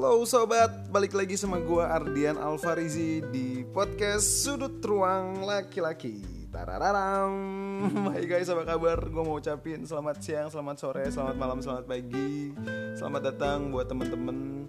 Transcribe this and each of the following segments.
Halo sobat, balik lagi sama gue Ardian Alfarizi di podcast Sudut Ruang Laki-Laki. Tarararam Hai guys, apa kabar? Gue mau ucapin selamat siang, selamat sore, selamat malam, selamat pagi. Selamat datang buat temen-temen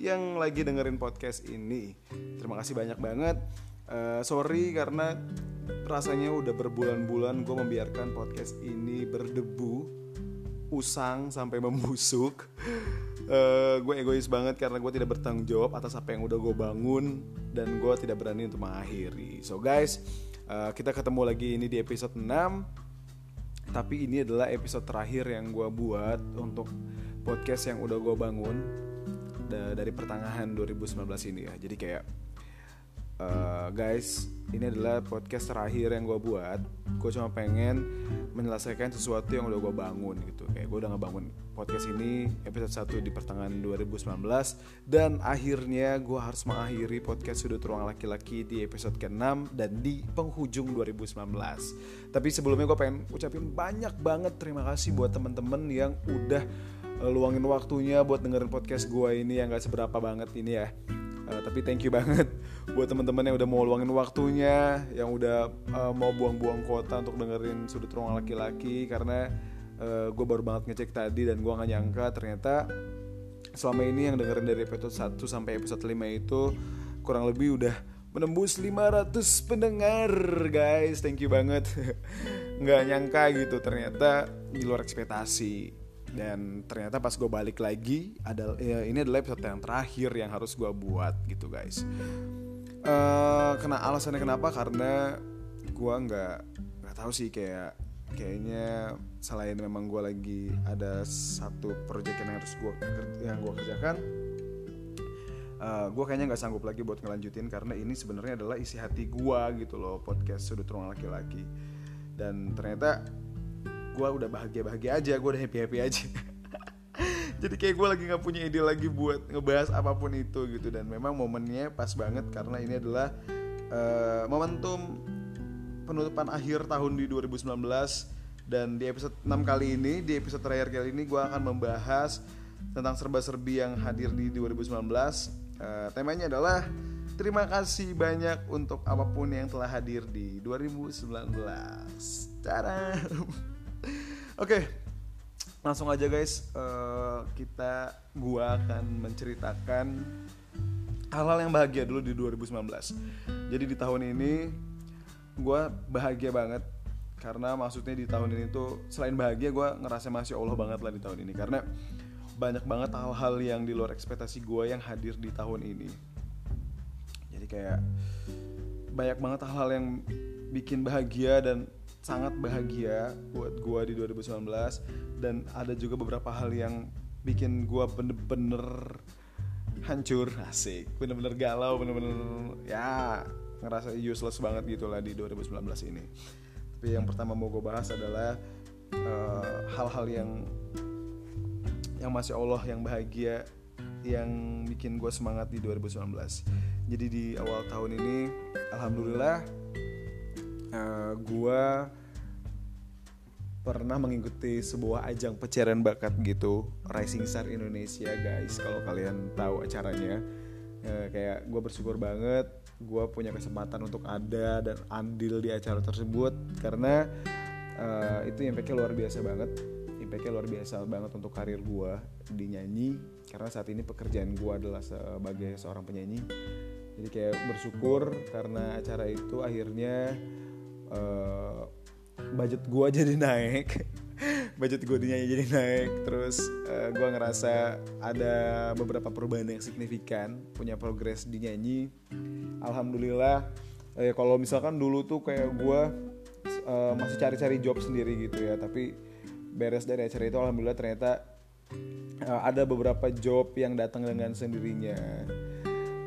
yang lagi dengerin podcast ini. Terima kasih banyak banget. Uh, Sorry karena rasanya udah berbulan-bulan gue membiarkan podcast ini berdebu usang sampai membusuk uh, gue egois banget karena gue tidak bertanggung jawab atas apa yang udah gue bangun dan gue tidak berani untuk mengakhiri. So guys uh, kita ketemu lagi ini di episode 6 tapi ini adalah episode terakhir yang gue buat untuk podcast yang udah gue bangun dari pertengahan 2019 ini ya. Jadi kayak uh, guys ini adalah podcast terakhir yang gue buat. Gue cuma pengen menyelesaikan sesuatu yang udah gue bangun gitu. Kayak gue udah ngebangun podcast ini episode 1 di pertengahan 2019 dan akhirnya gue harus mengakhiri podcast sudut ruang laki-laki di episode ke-6 dan di penghujung 2019 tapi sebelumnya gue pengen ucapin banyak banget terima kasih buat temen-temen yang udah eh, luangin waktunya buat dengerin podcast gue ini yang gak seberapa banget ini ya Uh, tapi thank you banget buat teman-teman yang udah mau luangin waktunya, yang udah uh, mau buang-buang kuota untuk dengerin sudut ruang laki-laki karena uh, gue baru banget ngecek tadi dan gue nggak nyangka ternyata selama ini yang dengerin dari episode 1 sampai episode 5 itu kurang lebih udah menembus 500 pendengar guys. Thank you banget. Nggak nyangka gitu ternyata di luar ekspektasi dan ternyata pas gue balik lagi adalah ya, ini adalah episode yang terakhir yang harus gue buat gitu guys. Uh, kena alasannya kenapa? Karena gue nggak nggak tahu sih kayak kayaknya selain memang gue lagi ada satu project yang harus gue yang gue kerjakan uh, eh, gue kayaknya nggak sanggup lagi buat ngelanjutin karena ini sebenarnya adalah isi hati gue gitu loh podcast sudut ruang laki-laki. Dan ternyata gue udah bahagia bahagia aja gue udah happy happy aja. Jadi kayak gue lagi nggak punya ide lagi buat ngebahas apa pun itu gitu. Dan memang momennya pas banget karena ini adalah uh, momentum penutupan akhir tahun di 2019 dan di episode 6 kali ini di episode terakhir kali ini gue akan membahas tentang serba-serbi yang hadir di 2019 uh, eh, temanya adalah terima kasih banyak untuk apa pun yang telah hadir di 2019 cara Oke, langsung aja guys. Uh, kita, gua akan menceritakan hal-hal yang bahagia dulu di 2019. Jadi di tahun ini gua bahagia banget karena maksudnya di tahun ini tuh selain bahagia gue ngerasa masih Allah banget lah di tahun ini karena banyak banget hal-hal yang di luar ekspektasi gue yang hadir di tahun ini jadi kayak banyak banget hal-hal yang bikin bahagia dan sangat bahagia buat gue di 2019 dan ada juga beberapa hal yang bikin gue bener-bener hancur. Asik. Bener-bener galau bener-bener ya ngerasa useless banget gitu lah di 2019 ini. Tapi yang pertama mau gue bahas adalah eh, hal-hal uh, yang yang masih Allah yang bahagia yang bikin gue semangat di 2019 jadi di awal tahun ini alhamdulillah uh, gue pernah mengikuti sebuah ajang pencarian bakat gitu Rising Star Indonesia guys kalau kalian tahu acaranya. Uh, kayak gue bersyukur banget gue punya kesempatan untuk ada dan andil di acara tersebut karena uh, itu impactnya luar biasa banget. Impactnya luar biasa banget untuk karir gue di nyanyi karena saat ini pekerjaan gue adalah sebagai seorang penyanyi. Jadi kayak bersyukur karena acara itu akhirnya uh, budget gue jadi naik. Budget gue dinyanyi jadi naik. Terus uh, eh, gue ngerasa ada beberapa perubahan yang signifikan. Punya progres di nyanyi. Alhamdulillah uh, kalau misalkan dulu tuh kayak gue uh, masih cari-cari job sendiri gitu ya. Tapi beres dari acara itu alhamdulillah ternyata uh, ada beberapa job yang datang dengan sendirinya.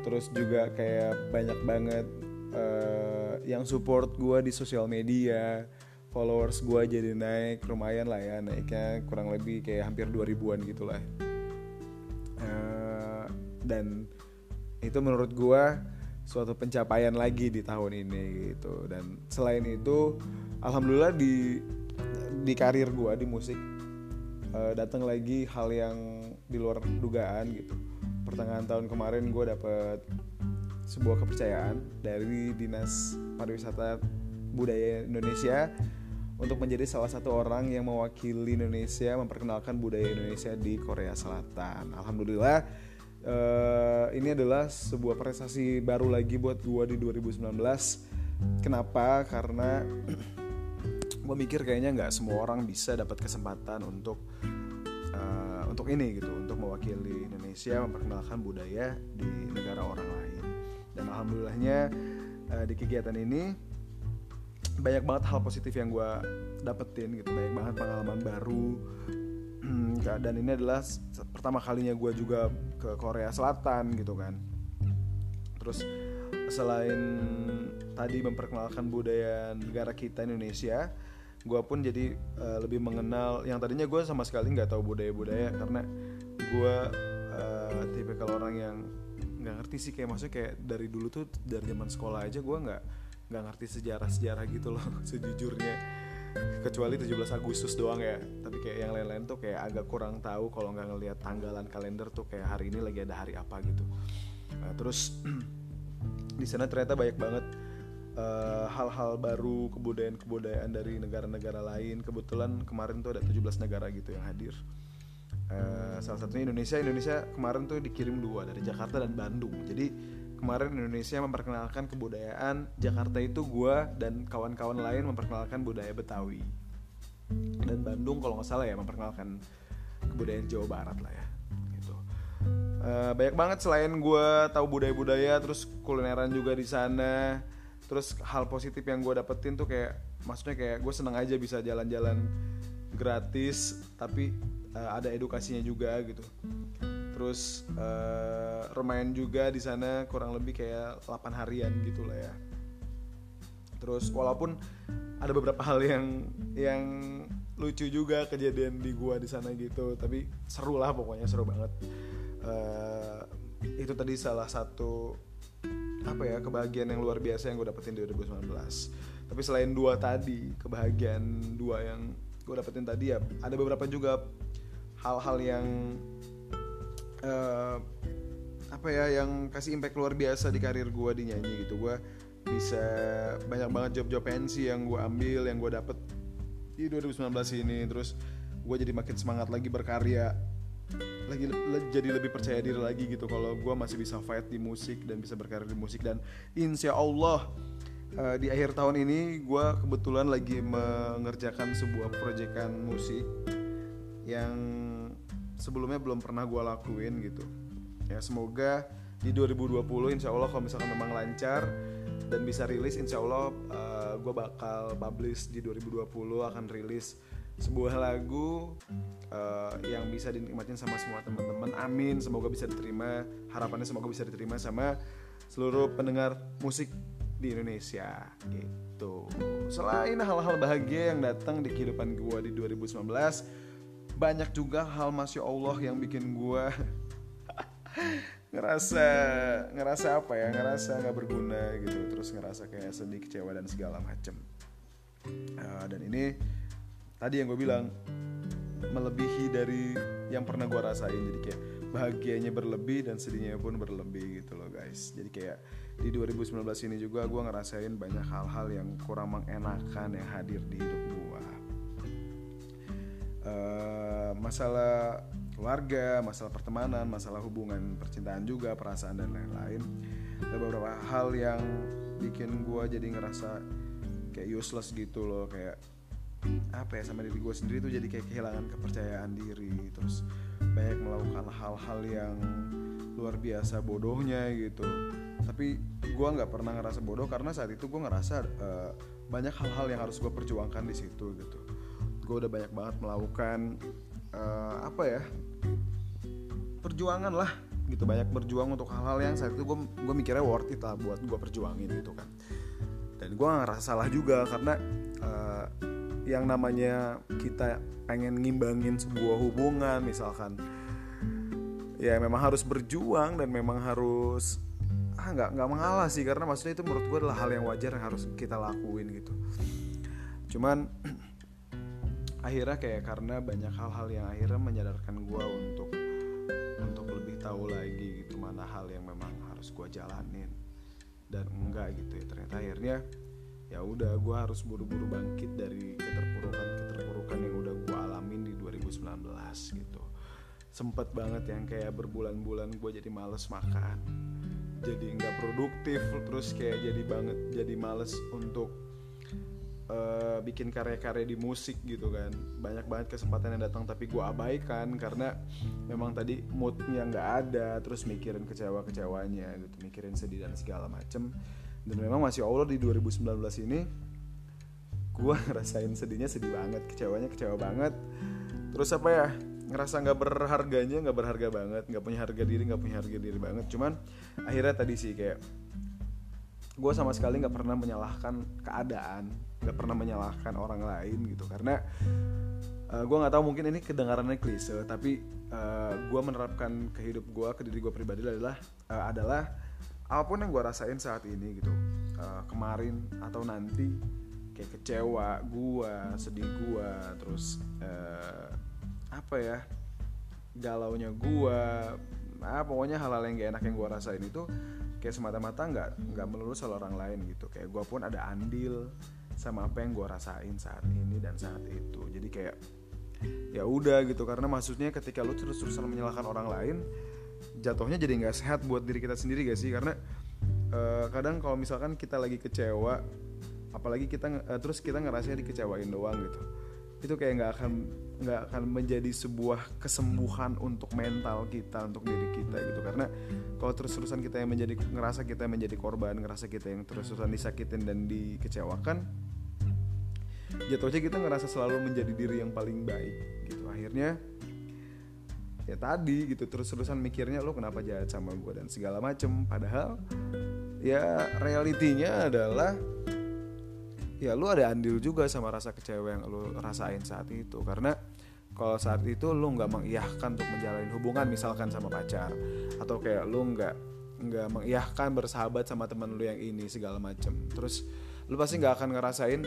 Terus juga kayak banyak banget uh, yang support gue di sosial media followers gue jadi naik lumayan lah ya naiknya kurang lebih kayak hampir 2000an gitu lah uh, dan itu menurut gue suatu pencapaian lagi di tahun ini gitu. Dan selain itu alhamdulillah di di karir gue di musik uh, datang lagi hal yang di luar dugaan gitu. Pertengahan tahun kemarin gue dapet sebuah kepercayaan dari dinas pariwisata budaya Indonesia untuk menjadi salah satu orang yang mewakili Indonesia memperkenalkan budaya Indonesia di Korea Selatan. Alhamdulillah uh, ini adalah sebuah prestasi baru lagi buat gue di 2019. Kenapa? Karena gue mikir kayaknya nggak semua orang bisa dapat kesempatan untuk uh, untuk ini gitu, untuk mewakili Indonesia memperkenalkan budaya di negara orang lain. Dan alhamdulillahnya uh, di kegiatan ini banyak banget hal positif yang gue dapetin gitu. Banyak banget pengalaman baru. Hmm, dan ini adalah pertama kalinya gue juga ke Korea Selatan gitu kan. Terus selain tadi memperkenalkan budaya negara kita Indonesia gue pun jadi uh, lebih mengenal yang tadinya gue sama sekali nggak tahu budaya-budaya karena gue uh, tipe kalau orang yang nggak ngerti sih kayak maksudnya kayak dari dulu tuh dari zaman sekolah aja gue nggak nggak ngerti sejarah-sejarah gitu loh sejujurnya. Kecuali 17 Agustus doang ya tapi kayak yang lain-lain tuh kayak agak kurang tahu kalau nggak ngelihat tanggalan kalender tuh kayak hari ini lagi ada hari apa gitu. Nah, terus di sana ternyata banyak banget eh, hal-hal uh, baru kebudayaan-kebudayaan dari negara-negara lain. Kebetulan kemarin tuh ada 17 negara gitu yang hadir uh, salah satunya Indonesia. Indonesia kemarin tuh dikirim dua dari Jakarta dan Bandung. Jadi kemarin Indonesia memperkenalkan kebudayaan Jakarta itu gue dan kawan-kawan lain memperkenalkan budaya Betawi. Dan Bandung kalau nggak salah ya memperkenalkan kebudayaan Jawa Barat lah ya gitu. Uh, banyak banget selain gue tahu budaya-budaya terus kulineran juga di sana terus hal positif yang gue dapetin tuh kayak maksudnya kayak gue seneng aja bisa jalan-jalan gratis tapi uh, ada edukasinya juga gitu. Terus uh, lumayan juga di sana kurang lebih kayak 8 harian gitu lah ya. Terus walaupun ada beberapa hal yang yang lucu juga kejadian di gua di sana gitu tapi seru lah pokoknya seru banget. Uh, itu tadi salah satu apa ya kebahagiaan yang luar biasa yang gue dapetin di 2019 tapi selain dua tadi kebahagiaan dua yang gue dapetin tadi ya ada beberapa juga hal-hal yang uh, apa ya yang kasih impact luar biasa di karir gue di nyanyi gitu. Gue bisa banyak banget job-job pensi yang gue ambil yang gue dapet di 2019 ini. Terus gue jadi makin semangat lagi berkarya lagi le, jadi lebih percaya diri lagi gitu. Kalau gue masih bisa fight di musik dan bisa berkarir di musik. Dan insya Allah uh, di akhir tahun ini gue kebetulan lagi mengerjakan sebuah proyekan musik yang sebelumnya belum pernah gue lakuin gitu. Ya semoga di 2020 insya Allah kalau misalkan memang lancar dan bisa rilis insya Allah uh, eh, gue bakal publish di 2020 akan rilis sebuah lagu uh, yang bisa dinikmatin sama semua teman-teman. Amin. Semoga bisa diterima. Harapannya semoga bisa diterima sama seluruh pendengar musik di Indonesia gitu. Selain hal-hal bahagia yang datang di kehidupan gue di 2019 banyak juga hal masya Allah yang bikin gue ngerasa ngerasa apa ya ngerasa nggak berguna gitu. Terus ngerasa kayak sedih kecewa dan segala macem. Uh, dan ini tadi yang gue bilang melebihi dari yang pernah gue rasain. Jadi kayak bahagianya berlebih dan sedihnya pun berlebih gitu loh guys. Jadi kayak di 2019 ini juga gue ngerasain banyak hal-hal yang kurang mengenakan yang hadir di hidup gue uh, masalah keluarga, masalah pertemanan, masalah hubungan percintaan juga, perasaan dan lain-lain. Ada beberapa hal yang bikin gue jadi ngerasa kayak useless gitu loh, kayak apa ya sama diri gue sendiri tuh jadi kayak kehilangan kepercayaan diri, terus banyak melakukan hal-hal yang luar biasa bodohnya gitu. Tapi gue nggak pernah ngerasa bodoh karena saat itu gue ngerasa uh, banyak hal-hal yang harus gue perjuangkan di situ gitu. Gue udah banyak banget melakukan uh, apa ya perjuangan lah gitu. Banyak berjuang untuk hal-hal yang saat itu gue gue mikirnya worth it lah buat gue perjuangin gitu kan. Dan gue gak ngerasa salah juga karena uh, yang namanya kita pengen ngimbangin sebuah hubungan misalkan ya memang harus berjuang dan memang harus ah nggak nggak mengalah sih karena maksudnya itu menurut gue adalah hal yang wajar yang harus kita lakuin gitu. Cuman akhirnya kayak karena banyak hal-hal yang akhirnya menyadarkan gue untuk untuk lebih tahu lagi gitu mana hal yang memang harus gue jalanin. Dan enggak gitu ya ternyata akhirnya ya udah gue harus buru-buru bangkit dari keterpurukan keterpurukan yang udah gue alamin di 2019 gitu. Sempet banget yang kayak berbulan-bulan gue jadi males makan jadi nggak produktif terus kayak jadi banget jadi males untuk uh, bikin karya-karya di musik gitu kan. Banyak banget kesempatan yang datang tapi gue abaikan karena memang tadi moodnya nggak ada terus mikirin kecewa-kecewanya gitu mikirin sedih dan segala macem. Dan memang masih Allah di 2019 ini gue ngerasain sedihnya sedih banget kecewanya kecewa banget. Terus apa ya ngerasa nggak berharganya nggak berharga banget nggak punya harga diri nggak punya harga diri banget. Cuman akhirnya tadi sih kayak gue sama sekali nggak pernah menyalahkan keadaan nggak pernah menyalahkan orang lain gitu. Karena uh, eh, gue nggak tahu mungkin ini kedengarannya klise tapi uh, eh, gue menerapkan ke hidup gue ke diri gue pribadi adalah uh, adalah apa pun yang gue rasain saat ini gitu. Uh, kemarin atau nanti kayak kecewa gue sedih gue terus uh, apa ya galaunya gua nah pokoknya hal-hal yang gak enak yang gua rasain itu kayak semata-mata nggak nggak melulu soal orang lain gitu. Kayak gua pun ada andil sama apa yang gua rasain saat ini dan saat itu. Jadi kayak ya udah gitu. Karena maksudnya ketika lu terus-terusan menyalahkan orang lain jatuhnya jadi nggak sehat buat diri kita sendiri gak sih? Karena uh, kadang kalau misalkan kita lagi kecewa apalagi kita uh, terus kita ngerasanya dikecewain doang gitu itu kayak nggak akan nggak akan menjadi sebuah kesembuhan untuk mental kita untuk diri kita gitu. Karena kalau terus-terusan kita yang menjadi ngerasa kita yang menjadi korban ngerasa kita yang terus-terusan disakitin dan dikecewakan jatuhnya kita ngerasa selalu menjadi diri yang paling baik gitu. Akhirnya ya tadi gitu terus-terusan mikirnya lo kenapa jahat sama gue dan segala macem. Padahal ya realitinya adalah ya lu ada andil juga sama rasa kecewa yang lu rasain saat itu. Karena kalau saat itu lu nggak mengiyahkan untuk menjalin hubungan misalkan sama pacar atau kayak lu nggak nggak mengiyahkan bersahabat sama teman lu yang ini segala macem. Terus lu pasti nggak akan ngerasain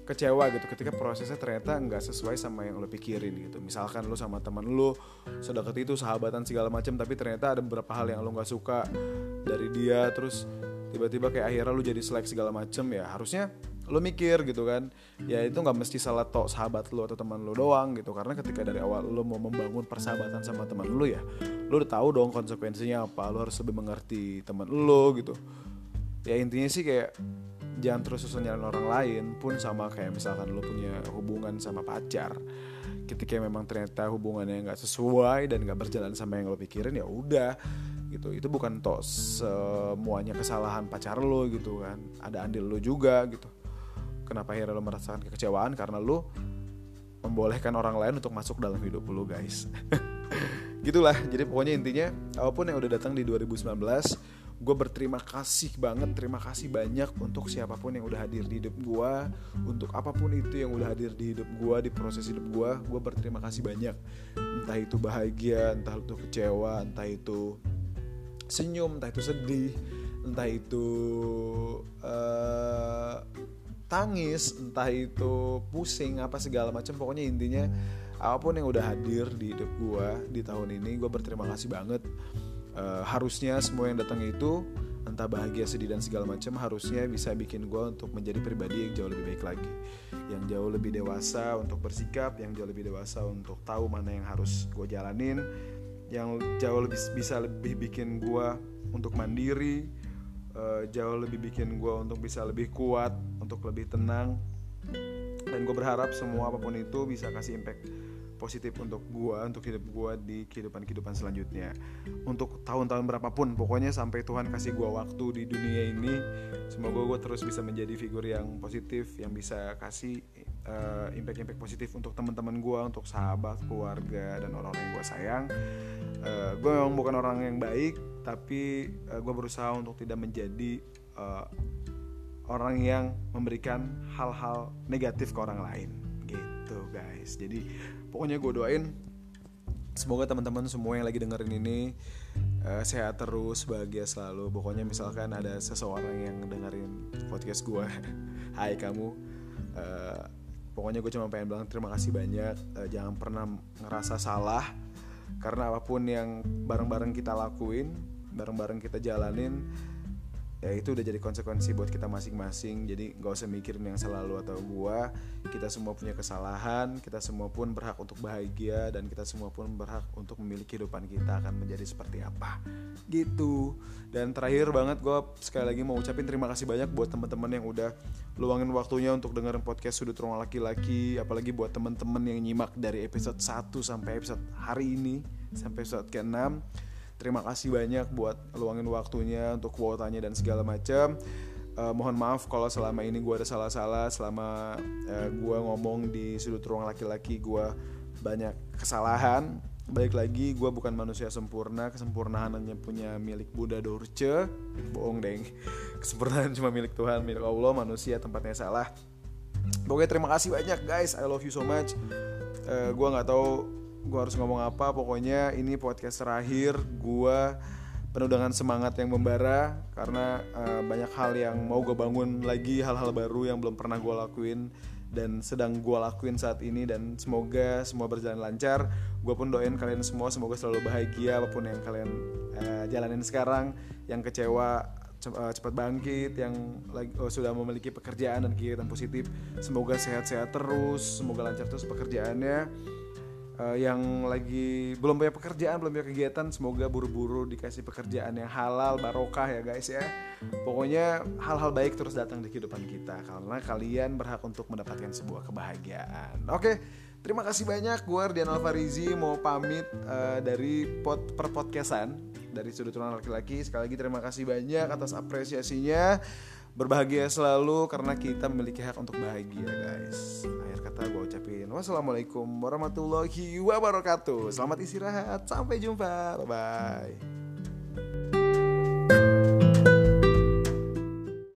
kecewa gitu ketika prosesnya ternyata nggak sesuai sama yang lo pikirin gitu. Misalkan lu sama teman lu sedekat itu sahabatan segala macam tapi ternyata ada beberapa hal yang lo nggak suka dari dia terus tiba-tiba kayak akhirnya lu jadi selek segala macem ya harusnya lo mikir gitu kan. Ya itu nggak mesti salah tok sahabat lo atau teman lo doang gitu. Karena ketika dari awal lo mau membangun persahabatan sama teman lo ya lo udah tahu dong konsekuensinya apa. Lo harus lebih mengerti teman lo gitu. Ya intinya sih kayak jangan terus susun orang lain pun sama kayak misalkan lo punya hubungan sama pacar. Ketika memang ternyata hubungannya nggak sesuai dan nggak berjalan sama yang lo pikirin ya udah gitu. Itu bukan tok semuanya kesalahan pacar lo gitu kan. Ada andil lo juga gitu kenapa akhirnya lo merasakan kekecewaan? Karena lo membolehkan orang lain untuk masuk dalam hidup lo guys. Gitulah. Jadi pokoknya intinya apa pun yang udah datang di 2019 gue berterima kasih banget terima kasih banyak untuk siapa pun yang udah hadir di hidup gue untuk apa pun itu yang udah hadir di hidup gue di proses hidup gue gue berterima kasih banyak. Entah itu bahagia entah itu kecewa entah itu senyum entah itu sedih entah itu uh, tangis entah itu pusing apa segala macam pokoknya intinya apa pun yang udah hadir di hidup gue di tahun ini gue berterima kasih banget. Uh, harusnya semua yang datang itu entah bahagia sedih dan segala macam harusnya bisa bikin gue untuk menjadi pribadi yang jauh lebih baik lagi. Yang jauh lebih dewasa untuk bersikap yang jauh lebih dewasa untuk tahu mana yang harus gue jalanin yang jauh lebih bisa lebih bikin gue untuk mandiri uh, jauh lebih bikin gue untuk bisa lebih kuat untuk lebih tenang. Dan gue berharap semua apa pun itu bisa kasih impact positif untuk gue untuk hidup gue di kehidupan kehidupan selanjutnya. Untuk tahun-tahun berapapun pokoknya sampai Tuhan kasih gue waktu di dunia ini semoga gue terus bisa menjadi figur yang positif yang bisa kasih uh, impact-impact positif untuk teman-teman gue untuk sahabat keluarga dan orang-orang yang gue sayang. Uh, eh, gue memang bukan orang yang baik tapi uh, gue berusaha untuk tidak menjadi orang yang memberikan hal-hal negatif ke orang lain. Gitu guys. Jadi pokoknya gue doain semoga teman-teman semua yang lagi dengerin ini uh, sehat terus bahagia selalu. Pokoknya misalkan ada seseorang yang dengerin podcast gue hai kamu uh, pokoknya gue cuma pengen bilang terima kasih banyak. Uh, jangan pernah ngerasa salah karena apa pun yang bareng-bareng kita lakuin bareng-bareng kita jalanin ya itu udah jadi konsekuensi buat kita masing-masing. Jadi gak usah mikirin yang selalu atau gua. Kita semua punya kesalahan kita semua pun berhak untuk bahagia dan kita semua pun berhak untuk memiliki kehidupan kita akan menjadi seperti apa. Gitu. Dan terakhir banget gua sekali lagi mau ucapin terima kasih banyak buat teman-teman yang udah luangin waktunya untuk dengerin podcast sudut ruang laki-laki. Apalagi buat teman-teman yang nyimak dari episode 1 sampai episode hari ini sampai episode ke-6 terima kasih banyak buat luangin waktunya untuk kuotanya dan segala macam uh, mohon maaf kalau selama ini gue ada salah-salah selama uh, gue ngomong di sudut ruang laki-laki gue banyak kesalahan. Balik lagi gue bukan manusia sempurna kesempurnaan hanya punya milik Buddha Dorce. Bohong deng. Kesempurnaan cuma milik Tuhan milik Allah manusia tempatnya salah. Pokoknya terima kasih banyak guys. I love you so much. Uh, gue nggak tahu gue harus ngomong apa pokoknya ini podcast terakhir gue penuh dengan semangat yang membara karena uh, banyak hal yang mau gue bangun lagi hal-hal baru yang belum pernah gue lakuin dan sedang gue lakuin saat ini dan semoga semua berjalan lancar. Gue pun doain kalian semua semoga selalu bahagia apa pun yang kalian uh, jalanin sekarang yang kecewa eh, cepat bangkit yang lagi oh, sudah memiliki pekerjaan dan kegiatan positif semoga sehat-sehat terus semoga lancar terus pekerjaannya uh, yang lagi belum punya pekerjaan, belum punya kegiatan, semoga buru-buru dikasih pekerjaan yang halal, barokah ya guys ya. Pokoknya hal-hal baik terus datang di kehidupan kita karena kalian berhak untuk mendapatkan sebuah kebahagiaan. Oke, terima kasih banyak. Gue Ardian Alfarizi mau pamit uh, dari pot podcastan dari sudut laki-laki. Sekali lagi terima kasih banyak atas apresiasinya berbahagia selalu karena kita memiliki hak untuk bahagia guys. Akhir kata gue ucapin wassalamualaikum warahmatullahi wabarakatuh. Selamat istirahat sampai jumpa. Bye bye